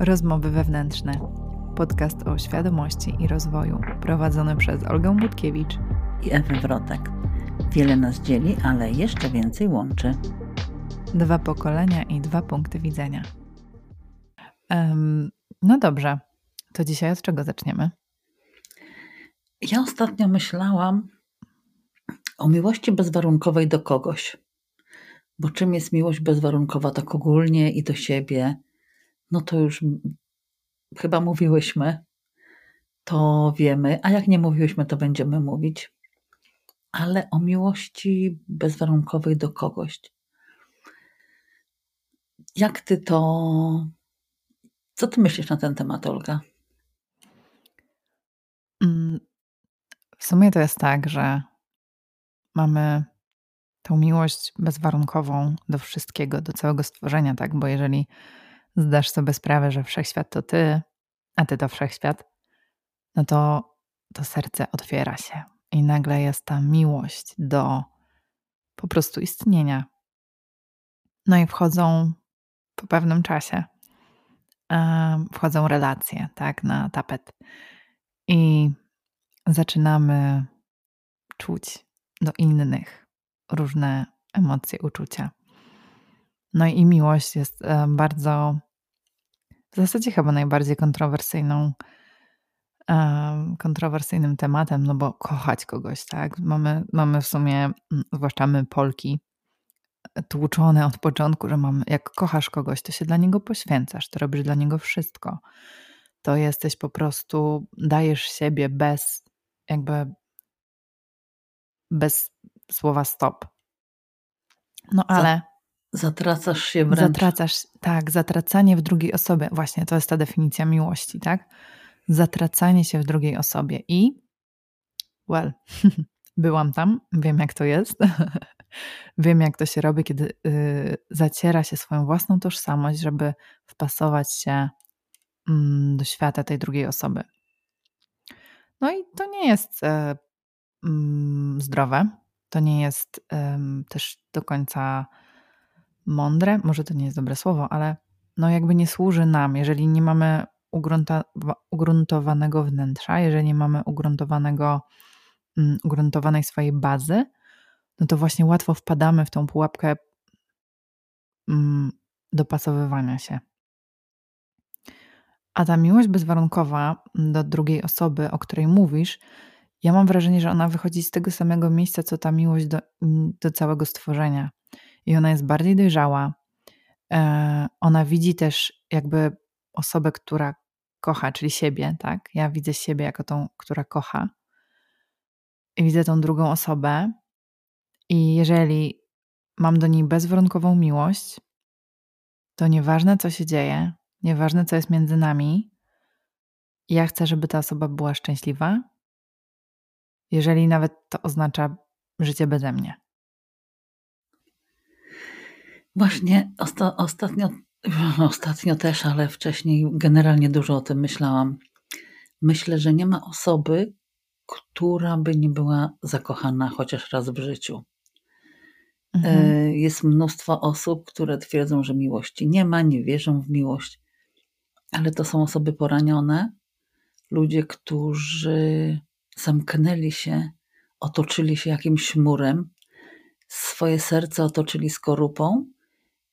Rozmowy wewnętrzne. Podcast o świadomości i rozwoju, prowadzony przez Olgę Budkiewicz i Ewę Wrotek. Wiele nas dzieli, ale jeszcze więcej łączy. Dwa pokolenia i dwa punkty widzenia. Um, no dobrze, to dzisiaj od czego zaczniemy? Ja ostatnio myślałam o miłości bezwarunkowej do kogoś. Bo czym jest miłość bezwarunkowa tak ogólnie i do siebie? No to już chyba mówiłyśmy, to wiemy, a jak nie mówiłyśmy, to będziemy mówić. Ale o miłości bezwarunkowej do kogoś. Jak ty to. Co ty myślisz na ten temat, Olga? Mm, w sumie to jest tak, że mamy tą miłość bezwarunkową do wszystkiego, do całego stworzenia, tak? Bo jeżeli zdasz sobie sprawę, że wszechświat to ty, a ty to wszechświat, no to to serce otwiera się i nagle jest ta miłość do po prostu istnienia. No i wchodzą po pewnym czasie, wchodzą relacje, tak, na tapet i zaczynamy czuć do innych różne emocje, uczucia. No i miłość jest bardzo, w zasadzie chyba najbardziej kontrowersyjną, e, kontrowersyjnym tematem, no bo kochać kogoś, tak? Mamy, mamy w sumie, zwłaszcza my Polki, tłuczone od początku, że mamy, jak kochasz kogoś, to się dla niego poświęcasz, to robisz dla niego wszystko. To jesteś po prostu, dajesz siebie bez, jakby bez słowa stop. No ale. Zatracasz się wręcz. Zatracasz, tak, zatracanie w drugiej osobie. Właśnie to jest ta definicja miłości, tak? Zatracanie się w drugiej osobie. I, well, byłam tam, wiem jak to jest. wiem jak to się robi, kiedy yy, zaciera się swoją własną tożsamość, żeby wpasować się yy, do świata tej drugiej osoby. No i to nie jest yy, zdrowe to nie jest też do końca mądre, może to nie jest dobre słowo, ale no jakby nie służy nam, jeżeli nie mamy ugrunta, ugruntowanego wnętrza, jeżeli nie mamy ugruntowanego, um, ugruntowanej swojej bazy, no to właśnie łatwo wpadamy w tą pułapkę um, dopasowywania się. A ta miłość bezwarunkowa do drugiej osoby, o której mówisz, ja mam wrażenie, że ona wychodzi z tego samego miejsca, co ta miłość do, do całego stworzenia. I ona jest bardziej dojrzała. E, ona widzi też jakby osobę, która kocha, czyli siebie, tak? Ja widzę siebie jako tą, która kocha. I widzę tą drugą osobę. I jeżeli mam do niej bezwarunkową miłość, to nieważne, co się dzieje, nieważne, co jest między nami, ja chcę, żeby ta osoba była szczęśliwa jeżeli nawet to oznacza życie beze mnie. Właśnie osta ostatnio, ostatnio też, ale wcześniej generalnie dużo o tym myślałam. Myślę, że nie ma osoby, która by nie była zakochana chociaż raz w życiu. Mhm. E, jest mnóstwo osób, które twierdzą, że miłości nie ma, nie wierzą w miłość, ale to są osoby poranione, ludzie, którzy zamknęli się, otoczyli się jakimś murem, swoje serce otoczyli skorupą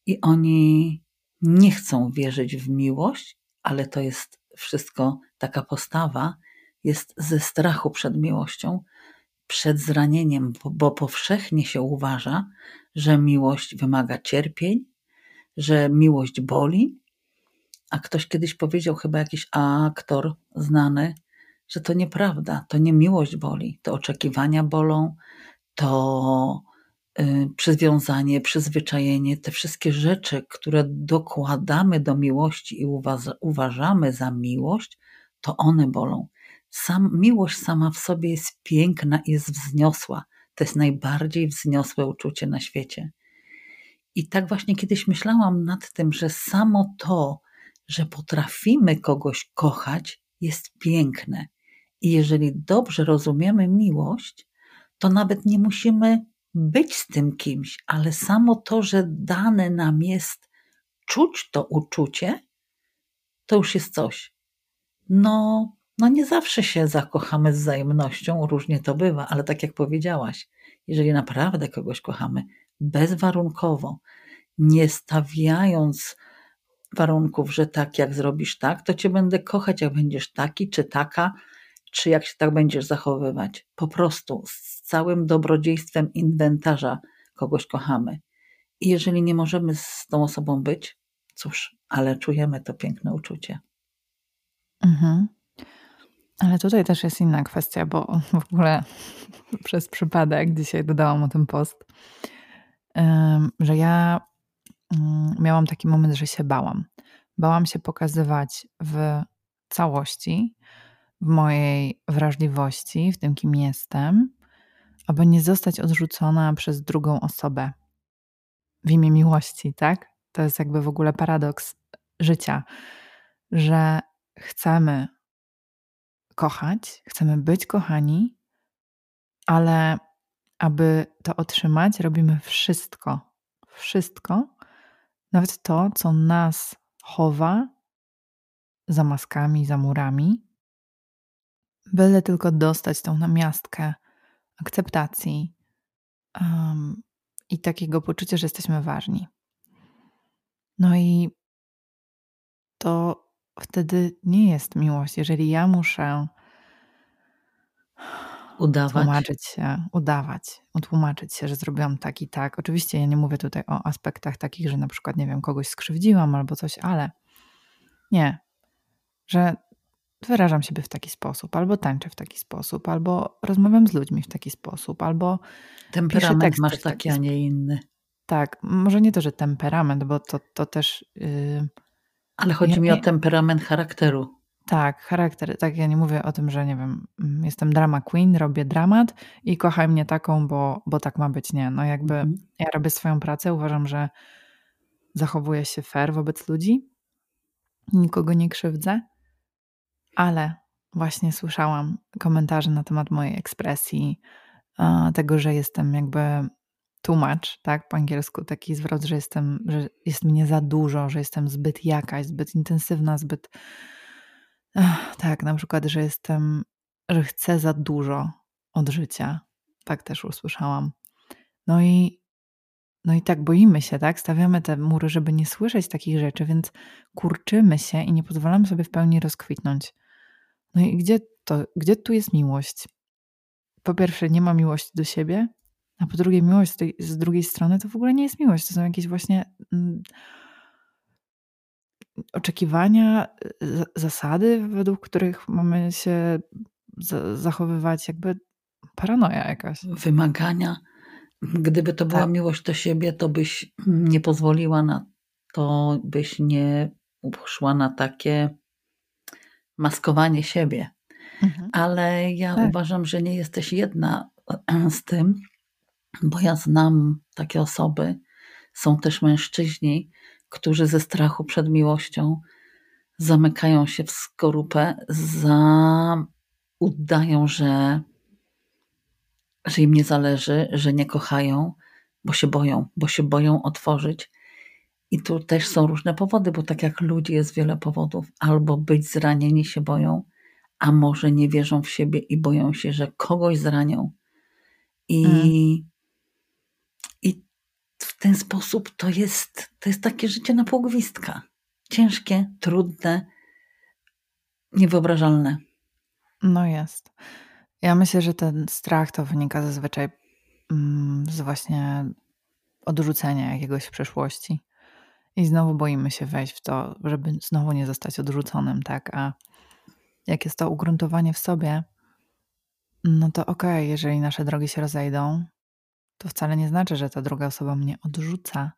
i oni nie chcą wierzyć w miłość, ale to jest wszystko taka postawa, jest ze strachu przed miłością, przed zranieniem, bo, powszechnie się uważa, że miłość wymaga cierpień, że miłość boli. A ktoś kiedyś powiedział, chyba jakiś aktor znany, że to nieprawda, to nie miłość boli, to oczekiwania bolą, to przywiązanie, przyzwyczajenie, te wszystkie rzeczy, które dokładamy do miłości i uważamy za miłość, to one bolą. Sam, miłość sama w sobie jest piękna jest wzniosła. To jest najbardziej wzniosłe uczucie na świecie. I tak właśnie kiedyś myślałam nad tym, że samo to, że potrafimy kogoś kochać, jest piękne. I jeżeli dobrze rozumiemy miłość, to nawet nie musimy być z tym kimś, ale samo to, że dane nam jest czuć to uczucie, to już jest coś. No, no nie zawsze się zakochamy z wzajemnością, różnie to bywa, ale tak jak powiedziałaś, jeżeli naprawdę kogoś kochamy bezwarunkowo, nie stawiając warunków, że tak jak zrobisz tak, to cię będę kochać, jak będziesz taki czy taka, czy jak się tak będziesz zachowywać. Po prostu całym dobrodziejstwem inwentarza kogoś kochamy. I jeżeli nie możemy z tą osobą być, cóż, ale czujemy to piękne uczucie. Mhm. Ale tutaj też jest inna kwestia, bo w ogóle przez przypadek dzisiaj dodałam o tym post, że ja mm, miałam taki moment, że się bałam. Bałam się pokazywać w całości, w mojej wrażliwości, w tym, kim jestem, aby nie zostać odrzucona przez drugą osobę w imię miłości, tak? To jest jakby w ogóle paradoks życia, że chcemy kochać, chcemy być kochani, ale aby to otrzymać, robimy wszystko, wszystko, nawet to, co nas chowa za maskami, za murami, byle tylko dostać tą namiastkę akceptacji um, i takiego poczucia, że jesteśmy ważni. No i to wtedy nie jest miłość. Jeżeli ja muszę udawać. tłumaczyć się, udawać, utłumaczyć się, że zrobiłam tak i tak. Oczywiście ja nie mówię tutaj o aspektach takich, że na przykład, nie wiem, kogoś skrzywdziłam albo coś, ale nie, że wyrażam siebie w taki sposób, albo tańczę w taki sposób, albo rozmawiam z ludźmi w taki sposób, albo temperament masz taki, a nie inny. Tak, może nie to, że temperament, bo to, to też. Yy, ale chodzi ja, mi o temperament charakteru. Tak, charakter. Tak, ja nie mówię o tym, że nie wiem, jestem drama queen, robię dramat i kochaj mnie taką, bo, bo tak ma być. Nie, no jakby mhm. ja robię swoją pracę, uważam, że zachowuję się fair wobec ludzi, nikogo nie krzywdzę, ale właśnie słyszałam komentarze na temat mojej ekspresji, tego, że jestem jakby tłumacz, tak, po angielsku, taki zwrot, że jestem, że jest mnie za dużo, że jestem zbyt jakaś, zbyt intensywna, zbyt tak, na przykład, że jestem, że chcę za dużo od życia. Tak też usłyszałam. No i no i tak boimy się, tak? Stawiamy te mury, żeby nie słyszeć takich rzeczy, więc kurczymy się i nie pozwalamy sobie w pełni rozkwitnąć. No i gdzie to, gdzie tu jest miłość? Po pierwsze, nie ma miłości do siebie, a po drugie, miłość z, tej, z drugiej strony to w ogóle nie jest miłość. To są jakieś właśnie mm, oczekiwania, y, zasady, według których mamy się zachowywać, jakby paranoja jakaś. Wymagania. Gdyby to była tak. miłość do siebie, to byś nie pozwoliła na to, byś nie szła na takie maskowanie siebie. Mhm. Ale ja tak. uważam, że nie jesteś jedna z tym, bo ja znam takie osoby, są też mężczyźni, którzy ze strachu przed miłością zamykają się w skorupę, za, udają, że, że im nie zależy, że nie kochają, bo się boją, bo się boją otworzyć. I tu też są różne powody, bo tak jak ludzi jest wiele powodów. Albo być zranieni się boją, a może nie wierzą w siebie i boją się, że kogoś zranią. I mm w ten sposób to jest, to jest takie życie na pół gwizdka. Ciężkie, trudne, niewyobrażalne. No jest. Ja myślę, że ten strach to wynika zazwyczaj mm, z właśnie odrzucenia jakiegoś w przeszłości. I znowu boimy się wejść w to, żeby znowu nie zostać odrzuconym, tak? A jak jest to ugruntowanie w sobie, no to okej, okay, jeżeli nasze drogi się rozejdą, to wcale nie znaczy, że ta druga osoba mnie odrzuca.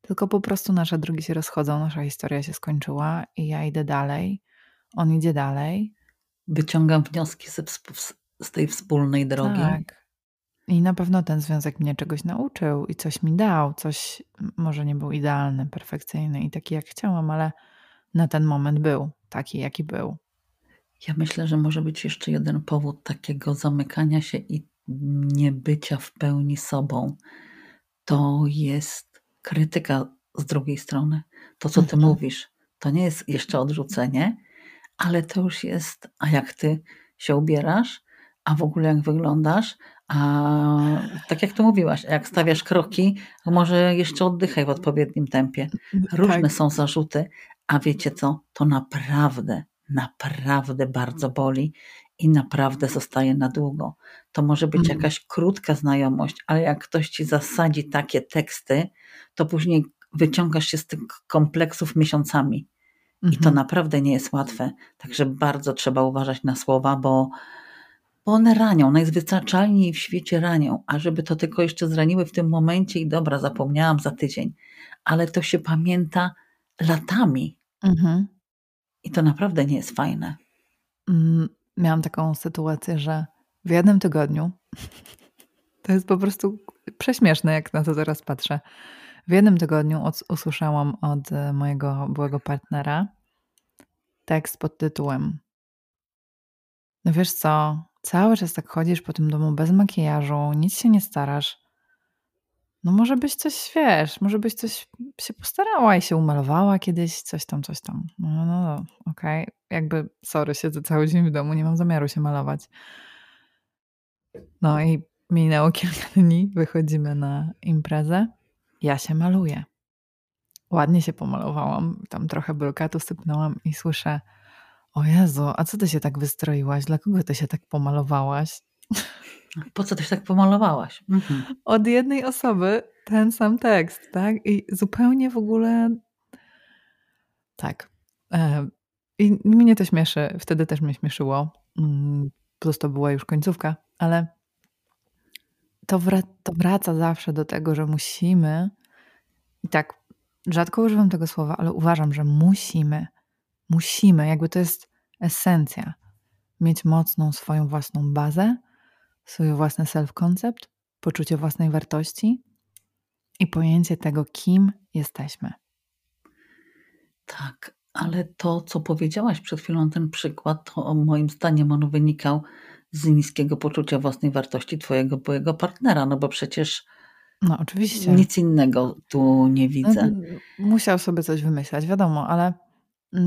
Tylko po prostu nasze drogi się rozchodzą, nasza historia się skończyła i ja idę dalej, on idzie dalej. Wyciągam wnioski z, z tej wspólnej drogi. Tak. I na pewno ten związek mnie czegoś nauczył i coś mi dał, coś może nie był idealny, perfekcyjny i taki jak chciałam, ale na ten moment był taki, jaki był. Ja myślę, że może być jeszcze jeden powód takiego zamykania się i niebycia w pełni sobą, to jest krytyka z drugiej strony. To, co ty mhm. mówisz, to nie jest jeszcze odrzucenie, ale to już jest, a jak ty się ubierasz, a w ogóle jak wyglądasz, a tak jak to mówiłaś, jak stawiasz kroki, może jeszcze oddychaj w odpowiednim tempie. Różne tak. są zarzuty, a wiecie co? To naprawdę, naprawdę bardzo boli i naprawdę zostaje na długo. To może być mhm. jakaś krótka znajomość, ale jak ktoś ci zasadzi takie teksty, to później wyciągasz się z tych kompleksów miesiącami. I to mhm. naprawdę nie jest łatwe. Także bardzo trzeba uważać na słowa, bo, bo one ranią, najzwyczajniej w świecie ranią. A żeby to tylko jeszcze zraniły w tym momencie i dobra, zapomniałam za tydzień. Ale to się pamięta latami. Mhm. I to naprawdę nie jest fajne. Mm, miałam taką sytuację, że w jednym tygodniu, to jest po prostu prześmieszne, jak na to teraz patrzę. W jednym tygodniu od, usłyszałam od e, mojego byłego partnera tekst pod tytułem No wiesz co, cały czas tak chodzisz po tym domu bez makijażu, nic się nie starasz. No może byś coś, wiesz, może byś coś się postarała i się umalowała kiedyś, coś tam, coś tam. No, no, no okej. Okay. Jakby, sorry, siedzę cały dzień w domu, nie mam zamiaru się malować. No i minęło kilka dni, wychodzimy na imprezę. Ja się maluję. Ładnie się pomalowałam, tam trochę brokatu sypnęłam i słyszę o Jezu, a co ty się tak wystroiłaś? Dla kogo ty się tak pomalowałaś? Po co ty się tak pomalowałaś? Mhm. Od jednej osoby ten sam tekst, tak? I zupełnie w ogóle tak. E, I mnie to śmieszy, wtedy też mnie śmieszyło. Mm, plus to była już końcówka, ale to, wra- to wraca zawsze do tego, że musimy, i tak rzadko używam tego słowa, ale uważam, że musimy, musimy, jakby to jest esencja, mieć mocną swoją własną bazę, swój własny self-concept, poczucie własnej wartości i pojęcie tego, kim jesteśmy. Tak, ale to, co powiedziałaś przed chwilą, ten przykład, to moim zdaniem on wynikał z niskiego poczucia własnej wartości twojego byłego partnera, no bo przecież no, oczywiście. nic innego tu nie widzę. No, musiał sobie coś wymyślać, wiadomo, ale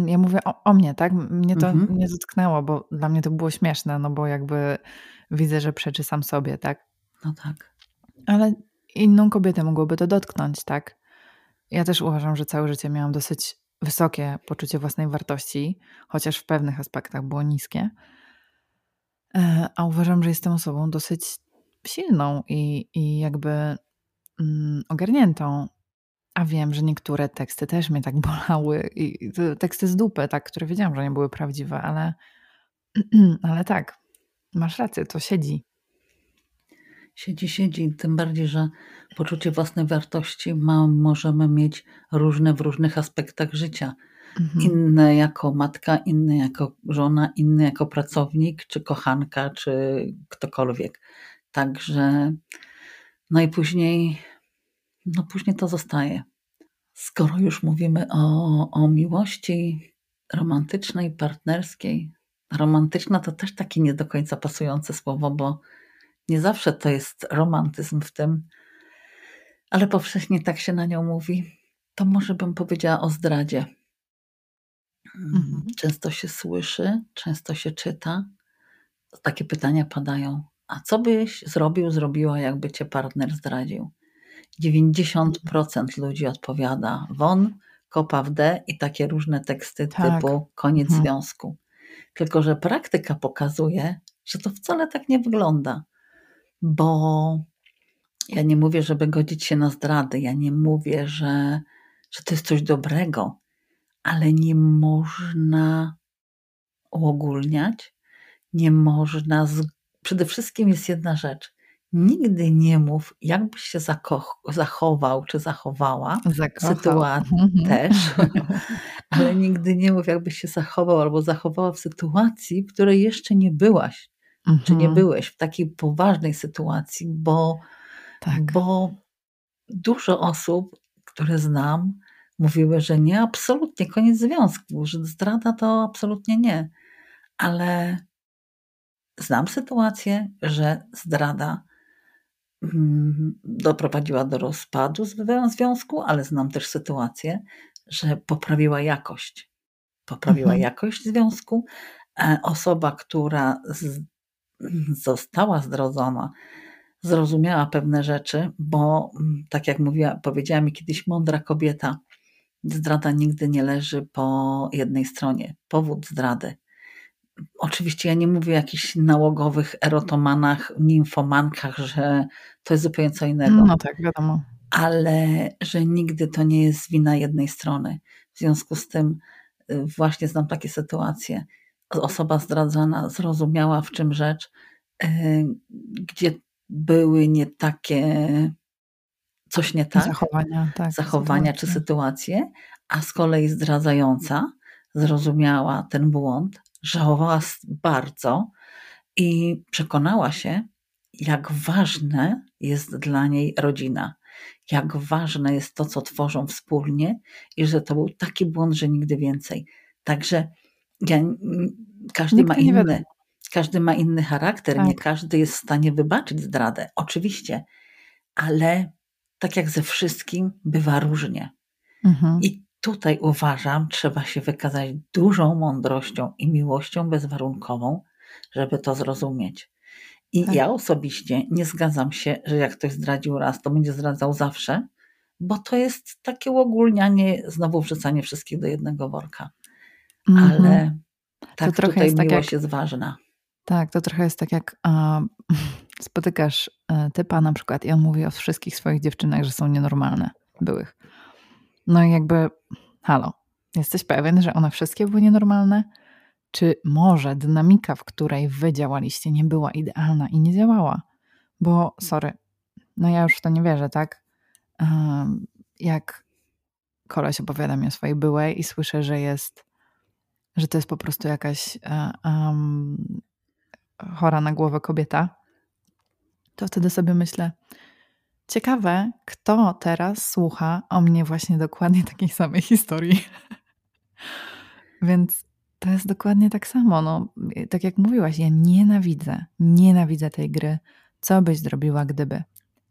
ja mówię o, o mnie, tak? Mnie to mhm. nie dotknęło, bo dla mnie to było śmieszne, no bo jakby widzę, że przeczy sam sobie, tak? No tak. Ale inną kobietę mogłoby to dotknąć, tak? Ja też uważam, że całe życie miałam dosyć wysokie poczucie własnej wartości, chociaż w pewnych aspektach było niskie. E, a uważam, że jestem osobą dosyć silną i, i jakby mm, ogarniętą. A wiem, że niektóre teksty też mnie tak bolały. I teksty z dupy, tak, które wiedziałam, że nie były prawdziwe, ale, ale tak, masz rację, to siedzi. Siedzi, siedzi. Tym bardziej, że poczucie własnej wartości ma, możemy mieć różne w różnych aspektach życia. Mhm. Inne jako matka, inne jako żona, inne jako pracownik, czy kochanka, czy ktokolwiek. Także no i później, no później to zostaje. Skoro już mówimy o, o miłości romantycznej, partnerskiej, romantyczna to też takie nie do końca pasujące słowo, bo nie zawsze to jest romantyzm w tym, ale powszechnie tak się na nią mówi. To może bym powiedziała o zdradzie. Mhm. Często się słyszy, często się czyta. Takie pytania padają. A co byś zrobił, zrobiła, jakby cię partner zdradził? 90% ludzi odpowiada won, kopa w D i takie różne teksty tak. typu koniec mhm. związku. Tylko, że praktyka pokazuje, że to wcale tak nie wygląda, bo ja nie mówię, żeby godzić się na zdrady, ja nie mówię, że, że to jest coś dobrego, ale nie można uogólniać, nie można. Z... Przede wszystkim jest jedna rzecz. Nigdy nie mów, jakbyś się zachował czy zachowała. Sytuacji mhm. też, ale nigdy nie mów, jakbyś się zachował albo zachowała w sytuacji, w której jeszcze nie byłaś, mhm. czy nie mhm. byłeś w takiej poważnej sytuacji, bo, tak. bo dużo osób, które znam, mówiły, że nie, absolutnie, koniec związku, że zdrada to absolutnie nie. Ale znam sytuację, że zdrada doprowadziła do rozpadu związku, ale znam też sytuację, że poprawiła jakość. Poprawiła mhm. jakość związku. Osoba, która z, została zdrodzona, zrozumiała pewne rzeczy, bo mm, tak jak mówiła, powiedziała mi kiedyś mądra kobieta, zdrada nigdy nie leży po jednej stronie. Powód zdrady. Oczywiście ja nie mówię o jakichś nałogowych erotomanach, nimfomankach, że to jest zupełnie co innego. No tak, wiadomo. Ale że nigdy to nie jest wina jednej strony. W związku z tym y, właśnie znam takie sytuacje. Osoba zdradzana zrozumiała w czym rzecz, y, gdzie były nie takie coś nie tak, zachowania, tak, zachowania czy sytuacje, a z kolei zdradzająca zrozumiała ten błąd, żałowała bardzo i przekonała się, jak ważne jest dla niej rodzina, jak ważne jest to, co tworzą wspólnie i że to był taki błąd, że nigdy więcej. Także ja, każdy ma inny, każdy ma inny charakter, tak. nie każdy jest w stanie wybaczyć zdradę, oczywiście, ale tak jak ze wszystkim, bywa różnie. Mhm. I tutaj uważam, trzeba się wykazać dużą mądrością i miłością bezwarunkową, żeby to zrozumieć. I tak. ja osobiście nie zgadzam się, że jak ktoś zdradził raz, to będzie zdradzał zawsze, bo to jest takie uogólnianie, znowu wrzucanie wszystkich do jednego worka. Mhm. Ale tak, to tutaj jest miłość tak jak, jest ważna. Tak, to trochę jest tak jak uh, spotykasz uh, typa na przykład i on mówi o wszystkich swoich dziewczynach, że są nienormalne, byłych. No i jakby, halo, jesteś pewien, że one wszystkie były nienormalne? Czy może dynamika, w której wy działaliście, nie była idealna i nie działała? Bo, sorry, no ja już w to nie wierzę, tak? Jak koleś opowiada mi o swojej byłej i słyszę, że jest, że to jest po prostu jakaś um, chora na głowę kobieta, to wtedy sobie myślę, ciekawe, kto teraz słucha o mnie właśnie dokładnie takiej samej historii. Więc to jest dokładnie tak samo. No, tak jak mówiłaś, ja nienawidzę, nienawidzę tej gry. Co byś zrobiła, gdyby?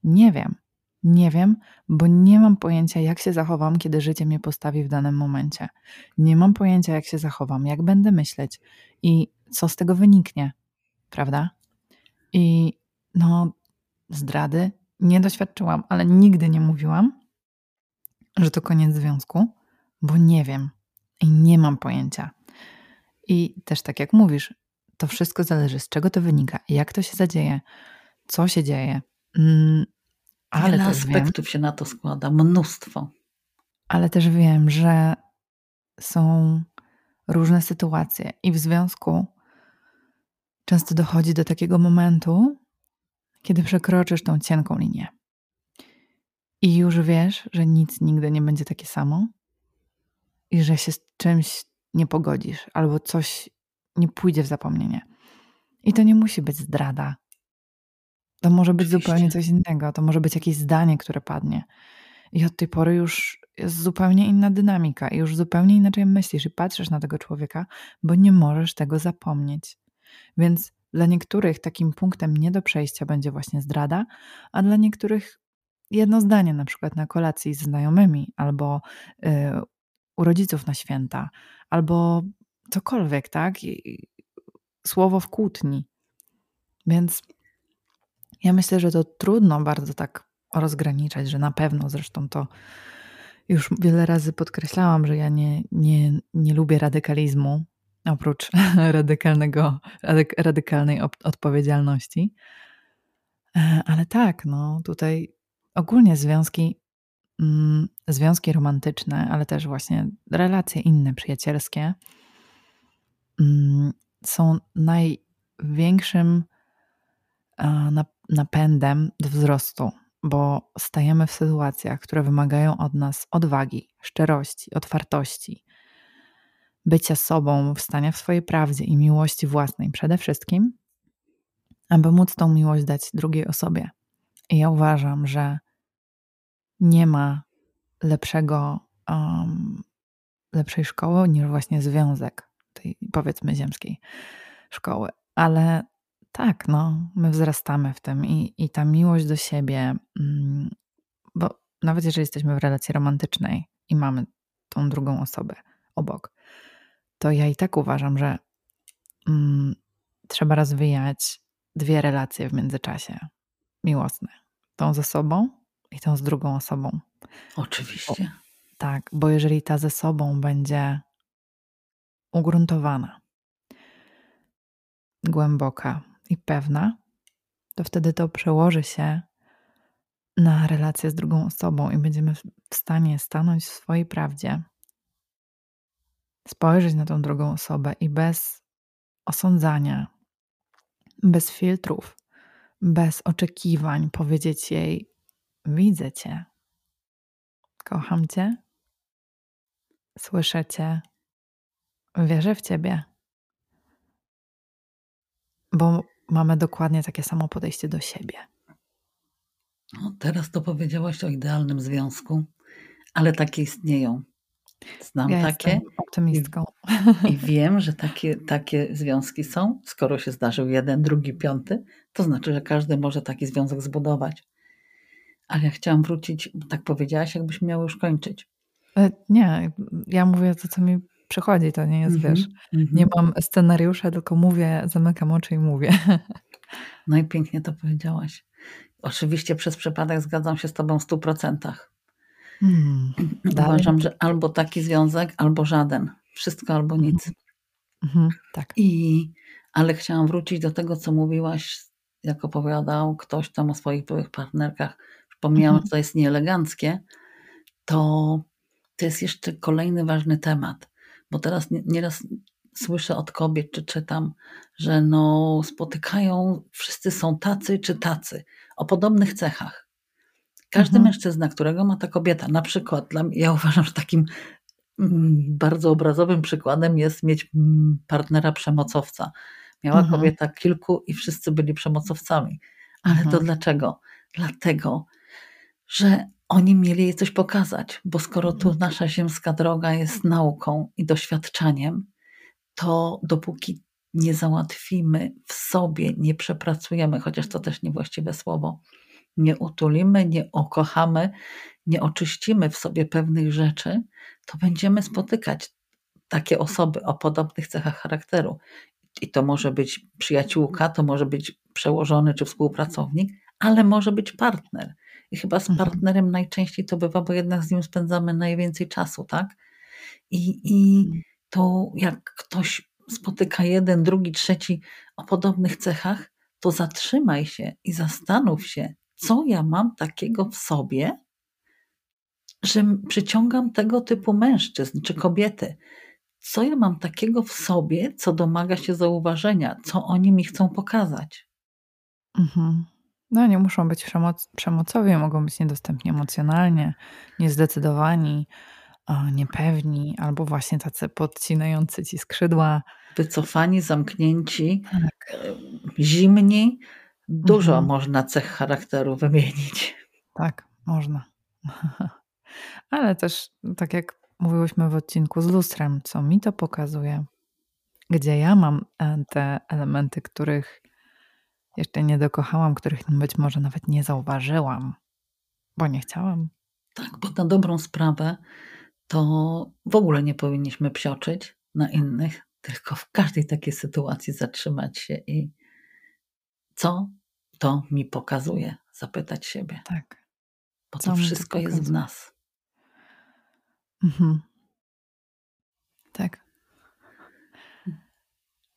Nie wiem. Nie wiem, bo nie mam pojęcia, jak się zachowam, kiedy życie mnie postawi w danym momencie. Nie mam pojęcia, jak się zachowam, jak będę myśleć i co z tego wyniknie prawda? I no, zdrady nie doświadczyłam, ale nigdy nie mówiłam, że to koniec związku, bo nie wiem i nie mam pojęcia. I też tak jak mówisz, to wszystko zależy z czego to wynika, jak to się zadzieje, co się dzieje. Mm, ale Wiele aspektów wiem, się na to składa, mnóstwo. Ale też wiem, że są różne sytuacje i w związku często dochodzi do takiego momentu, kiedy przekroczysz tą cienką linię. I już wiesz, że nic nigdy nie będzie takie samo i że się z czymś nie pogodzisz, albo coś nie pójdzie w zapomnienie. I to nie musi być zdrada. To może być Oczywiście. zupełnie coś innego. To może być jakieś zdanie, które padnie. I od tej pory już jest zupełnie inna dynamika, i już zupełnie inaczej myślisz i patrzysz na tego człowieka, bo nie możesz tego zapomnieć. Więc dla niektórych takim punktem nie do przejścia będzie właśnie zdrada, a dla niektórych jedno zdanie, na przykład na kolacji z znajomymi, albo y, u rodziców na święta, albo cokolwiek, tak? I, słowo w kłótni. Więc ja myślę, że to trudno bardzo tak rozgraniczać, że na pewno zresztą to już wiele razy podkreślałam, że ja nie, nie, nie lubię radykalizmu, oprócz radykalnego, radykalnej odpowiedzialności. E, ale tak, no tutaj ogólnie związki, mm, związki romantyczne, ale też właśnie relacje inne, przyjacielskie, mm, są największym napędem do wzrostu, bo stajemy w sytuacjach, które wymagają od nas odwagi, szczerości, otwartości, bycia sobą, wstania w swojej prawdzie i miłości własnej przede wszystkim, aby móc tą miłość dać drugiej osobie. I ja uważam, że nie ma lepszego, um, lepszej szkoły niż właśnie związek tej powiedzmy ziemskiej szkoły. Ale tak, no, my wzrastamy w tym i, i ta miłość do siebie, mm, bo nawet jeżeli jesteśmy w relacji romantycznej i mamy tą drugą osobę obok, to ja i tak uważam, że mm, trzeba rozwijać dwie relacje w międzyczasie miłosne. Tą ze sobą i tą z drugą osobą. Oczywiście. Bo, tak, bo jeżeli ta ze sobą będzie ugruntowana, głęboka i pewna, to wtedy to przełoży się na relację z drugą osobą i będziemy w stanie stanąć w swojej prawdzie, spojrzeć na tą drugą osobę i bez osądzania, bez filtrów, bez oczekiwań powiedzieć jej: Widzę cię, kocham cię, słyszę cię, wierzę w ciebie. Bo mamy dokładnie takie samo podejście do siebie. No, teraz to powiedziałaś o idealnym związku, ale takie istnieją. Znam ja takie. optymistką. I, I, wiem, że takie, takie związki są. Skoro się zdarzył jeden, drugi, piąty, to znaczy, że każdy może taki związek zbudować. Ale ja chciałam wrócić, bo tak powiedziałaś, jakbyśmy miały już kończyć. E, nie, ja mówię to, co mi przychodzi, to nie jest, mm -hmm, wiesz, mm -hmm. nie mam scenariusza, tylko mówię, zamykam oczy i mówię. No i pięknie to powiedziałaś. Oczywiście przez przypadek zgadzam się z tobą w stu procentach. Hmm, Uważam, że albo taki związek, albo żaden. Wszystko albo mhm. nic. Mhm, tak. I, ale chciałam wrócić do tego, co mówiłaś, jak opowiadał ktoś tam o swoich byłych partnerkach. Przypomniałam, mhm. że to jest nieeleganckie. To, to jest jeszcze kolejny ważny temat, bo teraz nieraz słyszę od kobiet, czy czytam, że no spotykają, wszyscy są tacy czy tacy, o podobnych cechach. Każdy mhm. mężczyzna, którego ma ta kobieta, na przykład, dla, ja uważam, że takim mm, bardzo obrazowym przykładem jest mieć mm, partnera przemocowca. Miała mhm. kobieta kilku i wszyscy byli przemocowcami. Ale mhm. to dlaczego? Dlatego, że oni mieli jej coś pokazać, bo skoro tu mhm. nasza ziemska droga jest nauką i doświadczaniem, to dopóki nie załatwimy w sobie, nie przepracujemy, chociaż to też niewłaściwe słowo, nie utulimy, nie okochamy, nie oczyścimy w sobie pewnych rzeczy, to będziemy spotykać takie osoby o podobnych cechach charakteru. I to może być przyjaciółka, to może być przełożony czy współpracownik, ale może być partner. I chyba z mhm. partnerem najczęściej to bywa, bo jednak z nim spędzamy najwięcej czasu, tak? I, i mhm. to jak ktoś spotyka jeden, drugi, trzeci o podobnych cechach, to zatrzymaj się i zastanów się, co ja mam takiego w sobie, że przyciągam tego typu mężczyzn czy kobiety. Co ja mam takiego w sobie, co domaga się zauważenia, co oni mi chcą pokazać. Mhm. No, nie muszą być przemoc przemocowi, mogą być niedostępni emocjonalnie, niezdecydowani, niepewni, albo właśnie tacy podcinający ci skrzydła. Wycofani, zamknięci, tak. Zimni. Dużo mhm. można cech charakteru wymienić. Tak, można. Ale też, tak jak mówiłyśmy w odcinku z lustrem, co mi to pokazuje, gdzie ja mam e, te elementy, których jeszcze nie dokochałam, których być może nawet nie zauważyłam, bo nie chciałam. Tak, bo na dobrą sprawę to w ogóle nie powinniśmy psioczyć na innych, tylko w każdej takiej sytuacji zatrzymać się i co to mi pokazuje, zapytać siebie. Tak. Bo to wszystko to jest w nas. Mhm. Tak.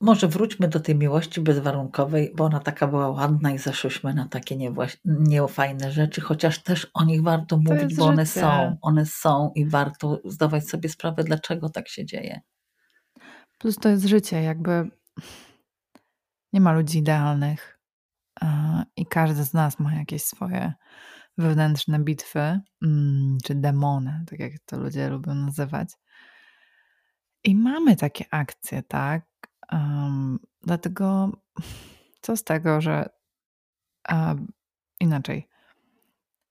Może wróćmy do tej miłości bezwarunkowej, bo ona taka była ładna i zeszłyśmy na takie niefajne rzeczy, chociaż też o nich warto to mówić, bo one są, one są i warto zdawać sobie sprawę, dlaczego tak się dzieje. Plus to jest życie, jakby nie ma ludzi idealnych i każdy z nas ma jakieś swoje wewnętrzne bitwy, mm, czy demony, tak jak to ludzie lubią nazywać. I mamy takie akcje, tak? Um, dlatego co z tego, że um, inaczej.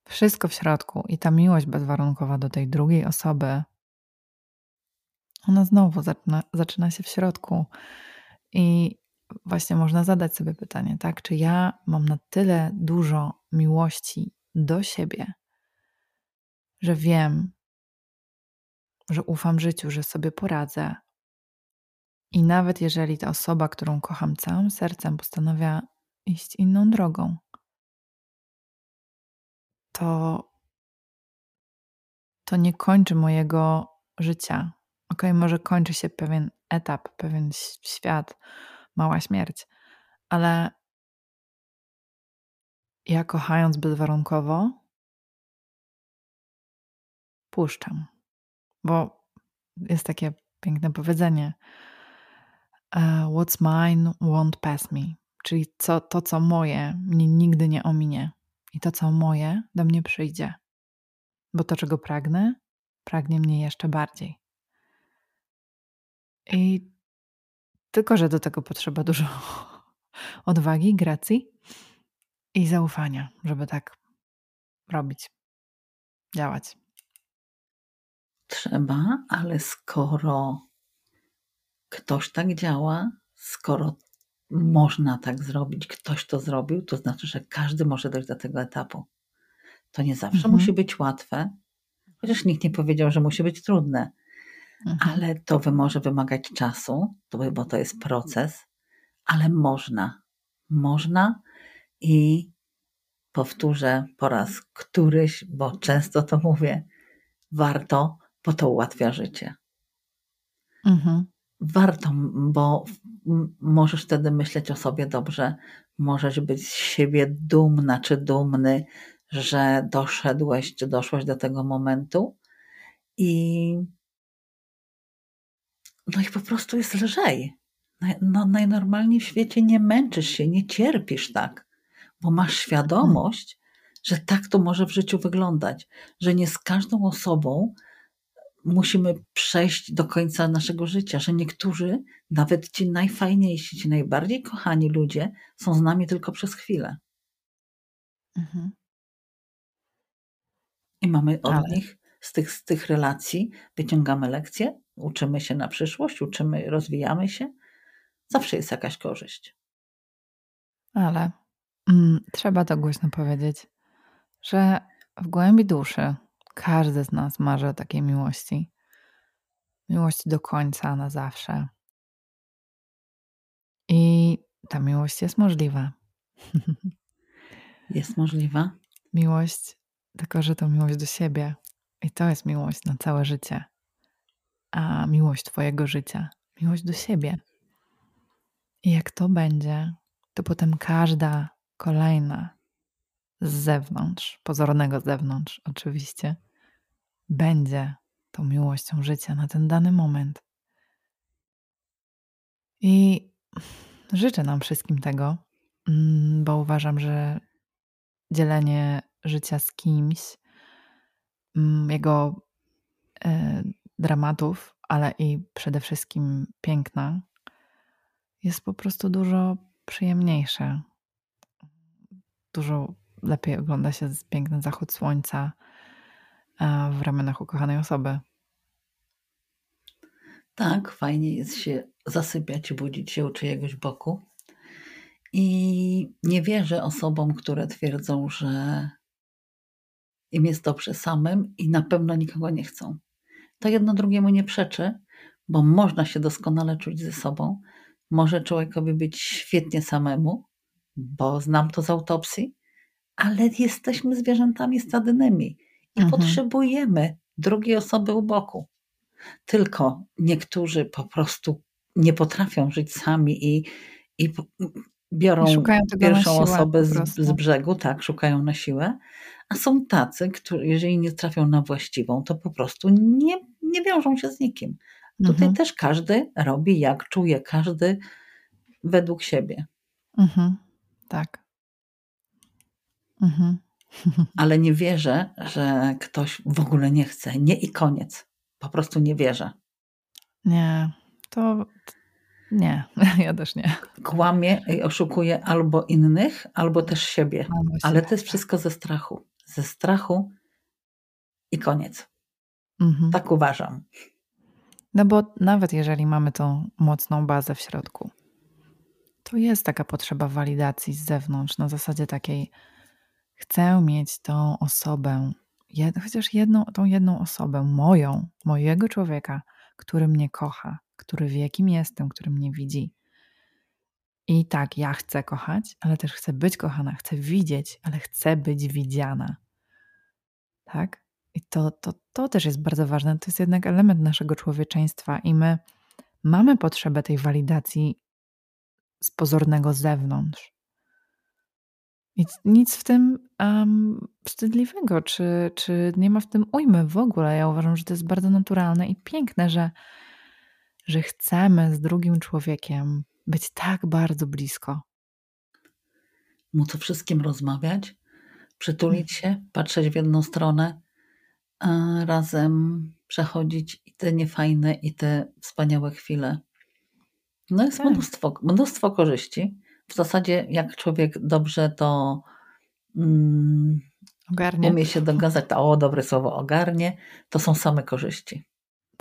Wszystko w środku i ta miłość bezwarunkowa do tej drugiej osoby, ona znowu zaczyna, zaczyna się w środku. I właśnie można zadać sobie pytanie, tak? Czy ja mam na tyle dużo miłości do siebie, że wiem, że ufam życiu, że sobie poradzę. I nawet jeżeli ta osoba, którą kocham całym sercem, postanawia iść inną drogą, to, to nie kończy mojego życia. Ok, może kończy się pewien etap, pewien świat, mała śmierć, ale ja kochając bezwarunkowo, puszczam. Bo jest takie piękne powiedzenie: uh, What's mine won't pass me. Czyli co, to, co moje, mnie nigdy nie ominie. I to, co moje, do mnie przyjdzie. Bo to, czego pragnę, pragnie mnie jeszcze bardziej. I tylko, że do tego potrzeba dużo odwagi, gracji i zaufania, żeby tak robić, działać. Trzeba, ale skoro ktoś tak działa, skoro można tak zrobić, ktoś to zrobił, to znaczy, że każdy może dojść do tego etapu. To nie zawsze mhm. musi być łatwe, chociaż nikt nie powiedział, że musi być trudne, mhm. ale to może wymagać czasu, bo to jest proces, ale można. Można i powtórzę po raz któryś, bo często to mówię, warto, bo to ułatwia życie. Mhm. Warto, bo możesz wtedy myśleć o sobie dobrze, możesz być z siebie dumna czy dumny, że doszedłeś czy doszłaś do tego momentu i no i po prostu jest lżej. No, najnormalniej w świecie nie męczysz się, nie cierpisz tak, bo masz świadomość, że tak to może w życiu wyglądać, że nie z każdą osobą musimy przejść do końca naszego życia, że niektórzy, nawet ci najfajniejsi, ci najbardziej kochani ludzie, są z nami tylko przez chwilę. Mhm. I mamy od Ale. nich, z tych, z tych relacji, wyciągamy lekcje, uczymy się na przyszłość, uczymy, rozwijamy się. Zawsze jest jakaś korzyść. Ale mm, trzeba to głośno powiedzieć, że w głębi duszy każdy z nas marzy o takiej miłości. Miłości do końca, na zawsze. I ta miłość jest możliwa. Jest możliwa. Miłość, tylko że to miłość do siebie. I to jest miłość na całe życie. A miłość Twojego życia, miłość do siebie. I jak to będzie, to potem każda kolejna z zewnątrz, pozornego zewnątrz oczywiście, będzie tą miłością życia na ten dany moment. I życzę nam wszystkim tego, mm, bo uważam, że dzielenie życia z kimś, mm, jego e, dramatów, ale i przede wszystkim piękna, jest po prostu dużo przyjemniejsze. Dużo lepiej ogląda się piękny zachód słońca w ramionach ukochanej osoby. Tak, fajnie jest się zasypiać, budzić się u czyjegoś boku. I nie wierzę osobom, które twierdzą, że im jest dobrze samym i na pewno nikogo nie chcą. To jedno drugiemu nie przeczy, bo można się doskonale czuć ze sobą. Może człowiekowi być świetnie samemu, bo znam to z autopsji, ale jesteśmy zwierzętami stadnymi i mhm. potrzebujemy drugiej osoby u boku. Tylko niektórzy po prostu nie potrafią żyć sami i, i biorą pierwszą osobę z, z, brzegu, tak, szukają na siłę, a są tacy, którzy, jeżeli nie trafią na właściwą, to po prostu nie, nie wiążą się z nikim. Tutaj mhm. też każdy robi jak czuje, każdy według siebie. Mhm. Tak. Mhm. Ale nie wierzę, że ktoś w ogóle nie chce. Nie i koniec. Po prostu nie wierzę. Nie, to nie, ja też nie. Kłamie i oszukuje albo innych, albo też siebie. Ale to jest wszystko ze strachu. Ze strachu i koniec. Mhm. Tak uważam. No bo nawet jeżeli mamy tą mocną bazę w środku, to jest taka potrzeba walidacji z zewnątrz, na zasadzie takiej, chcę mieć tą osobę jed, chociaż jedną, tą jedną osobę, moją, mojego człowieka, który mnie kocha, który wie, kim jestem, który mnie widzi. I tak, ja chcę kochać, ale też chcę być kochana, chcę widzieć, ale chcę być widziana. Tak? I to, to, to też jest bardzo ważne. To jest jednak element naszego człowieczeństwa, i my mamy potrzebę tej walidacji z pozornego zewnątrz. I nic w tym um, wstydliwego, czy, czy nie ma w tym ujmy w ogóle. Ja uważam, że to jest bardzo naturalne i piękne, że, że chcemy z drugim człowiekiem być tak bardzo blisko. Móc o wszystkim rozmawiać, przytulić się, patrzeć w jedną stronę, razem przechodzić i te niefajne, i te wspaniałe chwile. No jest tak. mnóstwo, mnóstwo korzyści. W zasadzie, jak człowiek dobrze to mm, ogarnie. umie się dogadać, to o, dobre słowo, ogarnie, to są same korzyści.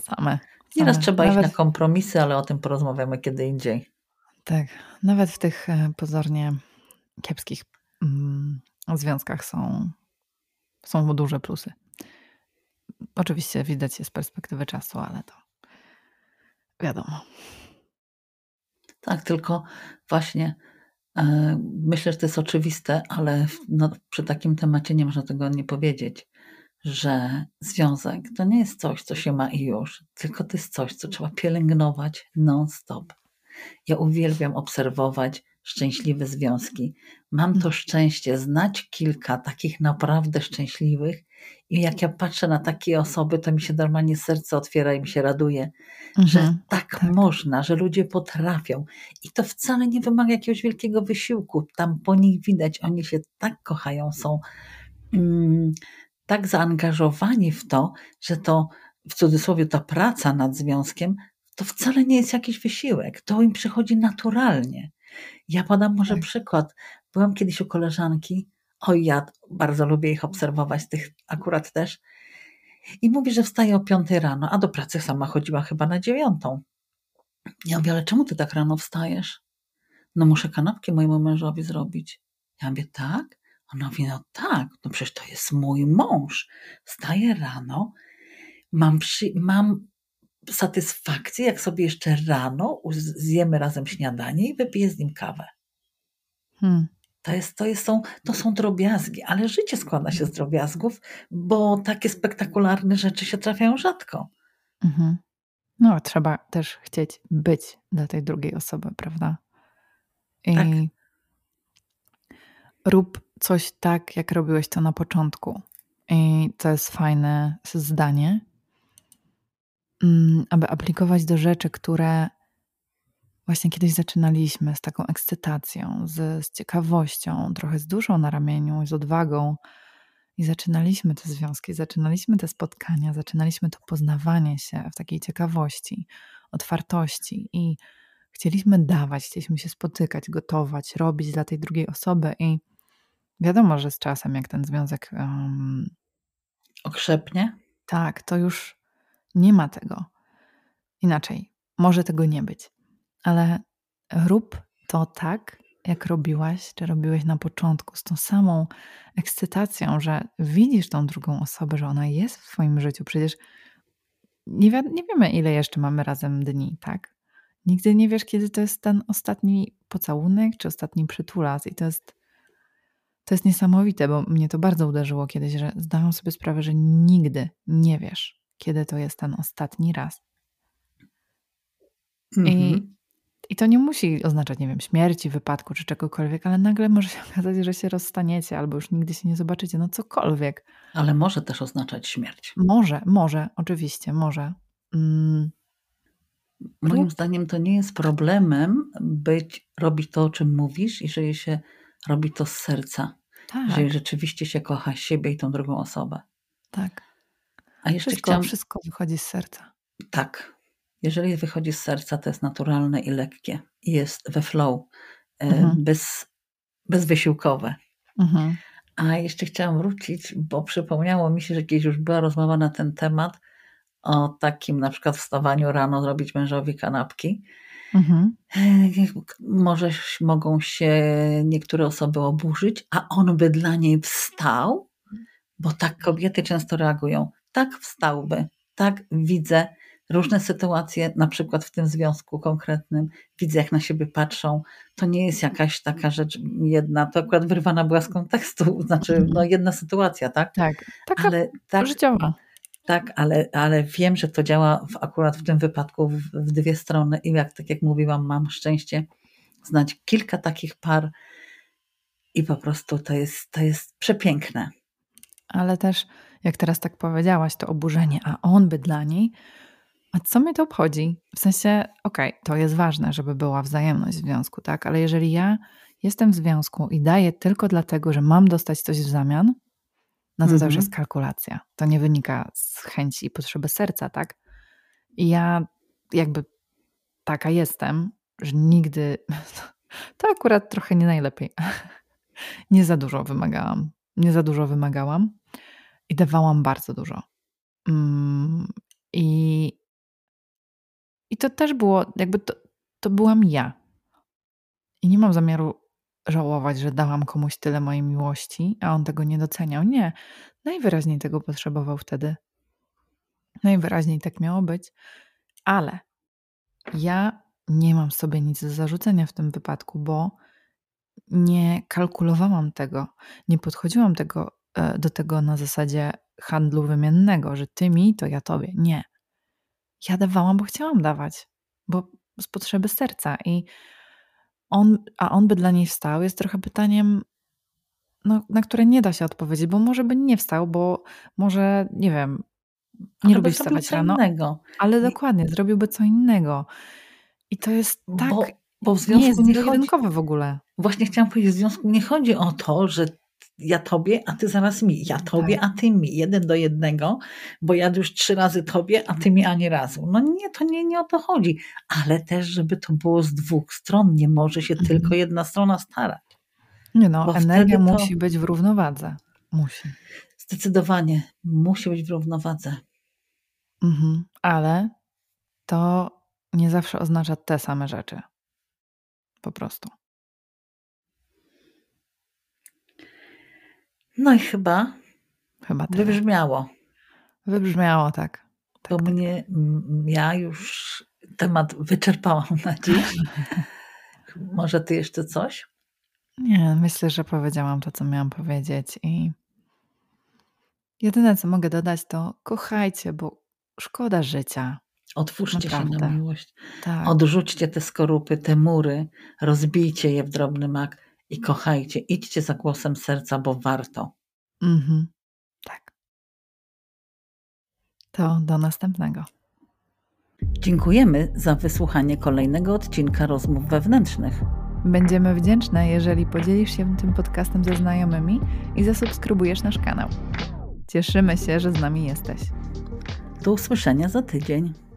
Same. Nieraz same. trzeba Nawet... iść na kompromisy, ale o tym porozmawiamy kiedy indziej. Tak, nawet w tych e, pozornie kiepskich mm, związkach są, są duże plusy. Oczywiście widać je z perspektywy czasu, ale to wiadomo. Tak, tylko właśnie e, myślę, że to jest oczywiste, ale no, przy takim temacie nie można tego nie powiedzieć, że związek to nie jest coś, co się ma i już, tylko to jest coś, co trzeba pielęgnować non-stop. Ja uwielbiam obserwować szczęśliwe związki. Mam to mhm. szczęście znać kilka takich naprawdę szczęśliwych i jak ja patrzę na takie osoby, to mi się normalnie serce otwiera i mi się raduje, mhm, że tak, tak, można, że ludzie potrafią. I to wcale nie wymaga jakiegoś wielkiego wysiłku. Tam po nich widać, oni się tak kochają, są mm, tak zaangażowani w to, że to w cudzysłowie ta praca nad związkiem to wcale nie jest jakiś wysiłek. To im przychodzi naturalnie. Ja podam może tak. przykład. Byłam kiedyś u koleżanki, oj ja bardzo lubię ich obserwować, tych akurat też, i mówi, że wstaje o 5 rano, a do pracy sama chodziła chyba na dziewiątą. Ja mówię, ale czemu ty tak rano wstajesz? No muszę kanapki mojemu mężowi zrobić. Ja mówię, tak? Ona mówi, no tak, no przecież to jest mój mąż. Wstaję rano, mam, przy, mam satysfakcję, jak sobie jeszcze rano zjemy razem śniadanie i wypiję z nim kawę. Hmm. To, jest, to, jest, są, to są drobiazgi, ale życie składa się z drobiazgów, bo takie spektakularne rzeczy się trafiają rzadko. Mhm. No, trzeba też chcieć być dla tej drugiej osoby, prawda? I tak. rób coś tak, jak robiłeś to na początku. I to jest fajne zdanie, Mm, aby aplikować do rzeczy, które właśnie kiedyś zaczynaliśmy z taką ekscytacją, z, z ciekawością, trochę z duszą na ramieniu, z odwagą. I zaczynaliśmy te związki, zaczynaliśmy te spotkania, zaczynaliśmy to poznawanie się w takiej ciekawości, otwartości i chcieliśmy dawać, chcieliśmy się spotykać, gotować, robić dla tej drugiej osoby i wiadomo, że z czasem, jak ten związek um, okrzepnie, tak, to już nie ma tego. Inaczej, może tego nie być, ale rób to tak, jak robiłaś, czy robiłeś na początku, z tą samą ekscytacją, że widzisz tą drugą osobę, że ona jest w Twoim życiu. Przecież nie, wi nie wiemy, ile jeszcze mamy razem dni, tak? Nigdy nie wiesz, kiedy to jest ten ostatni pocałunek, czy ostatni przytulas. I to jest, to jest niesamowite, bo mnie to bardzo uderzyło kiedyś, że zdałam sobie sprawę, że nigdy nie wiesz, kiedy to jest ten ostatni raz. I, mhm. I to nie musi oznaczać, nie wiem, śmierci, wypadku czy czegokolwiek, ale nagle może się okazać, że się rozstaniecie albo już nigdy się nie zobaczycie, no cokolwiek. Ale może też oznaczać śmierć. Może, może, oczywiście, może. Mm. Moim zdaniem to nie jest problemem być, robić to, o czym mówisz, jeżeli się robi to z serca. Tak. Jeżeli rzeczywiście się kocha siebie i tą drugą osobę. Tak. A jeszcze wszystko, chciałam... wszystko wychodzi z serca. Tak. Jeżeli wychodzi z serca, to jest naturalne i lekkie. Jest we flow, e, mhm. bez, bezwysiłkowe. Mhm. A jeszcze chciałam wrócić, bo przypomniało mi się, że kiedyś już była rozmowa na ten temat o takim na przykład wstawaniu rano, zrobić mężowi kanapki. Mhm. E, może mogą się niektóre osoby oburzyć, a on by dla niej wstał bo tak kobiety często reagują. Tak wstałby, tak widzę różne sytuacje, na przykład w tym związku konkretnym, widzę jak na siebie patrzą. To nie jest jakaś taka rzecz jedna, to akurat wyrwana była z kontekstu, znaczy mhm. no jedna sytuacja, tak? Tak, taka ale, tak, życiowa. Tak, ale, ale wiem, że to działa w, akurat w tym wypadku w, w dwie strony i jak, tak jak mówiłam, mam szczęście znać kilka takich par i po prostu to jest, to jest przepiękne. Ale też, jak teraz tak powiedziałaś, to oburzenie, a on by dla niej, a co mnie to obchodzi? W sensie, okej, okay, to jest ważne, żeby była wzajemność w związku, tak? Ale jeżeli ja jestem w związku i daję tylko dlatego, że mam dostać coś w zamian, no to mhm. to już jest kalkulacja. To nie wynika z chęci i potrzeby serca, tak? I ja jakby taka jestem, że nigdy. To akurat trochę nie najlepiej. Nie za dużo wymagałam. Nie za dużo wymagałam i dawałam bardzo dużo. Mm, I i to też było, jakby to, to byłam ja. I nie mam zamiaru żałować, że dałam komuś tyle mojej miłości, a on tego nie doceniał. Nie. Najwyraźniej tego potrzebował wtedy. Najwyraźniej tak miało być. Ale ja nie mam sobie nic do zarzucenia w tym wypadku, bo nie kalkulowałam tego, nie podchodziłam tego, e, do tego na zasadzie handlu wymiennego, że ty mi, to ja tobie. Nie. Ja dawałam, bo chciałam dawać, bo z potrzeby serca. I on, a on by dla niej wstał, jest trochę pytaniem, no, na które nie da się odpowiedzieć, bo może by nie wstał, bo może, nie wiem, nie lubi wstawać rano. Innego. Ale dokładnie, zrobiłby co innego. I to jest tak. Bo, bo w związku nie jest nie chodzi, w ogóle. Właśnie chciałam powiedzieć, w związku nie chodzi o to, że ja tobie, a ty zaraz mi, ja tobie, tak. a ty mi, jeden do jednego, bo ja już trzy razy tobie, a ty mi ani razu. No nie, to nie, nie o to chodzi, ale też, żeby to było z dwóch stron, nie może się mhm. tylko jedna strona starać. Nie no, energia musi być w równowadze. Musi. Zdecydowanie musi być w równowadze. Mhm. Ale to nie zawsze oznacza te same rzeczy. Po prostu. No i chyba, chyba wybrzmiało. Wybrzmiało, tak. tak Bo tak. mnie, ja już temat wyczerpałam na dziś. Może ty jeszcze coś? Nie, myślę, że powiedziałam to, co miałam powiedzieć i jedyne, co mogę dodać, to kochajcie, bo szkoda życia. Otwórzcie Naprawdę. się na miłość. Tak. Odrzućcie te skorupy, te mury, rozbijcie je w drobny mak i kochajcie. Idźcie za głosem serca, bo warto. Mhm. Tak. To do następnego. Dziękujemy za wysłuchanie kolejnego odcinka rozmów wewnętrznych. Będziemy wdzięczne, jeżeli podzielisz się tym podcastem ze znajomymi i zasubskrybujesz nasz kanał. Cieszymy się, że z nami jesteś. Do usłyszenia za tydzień.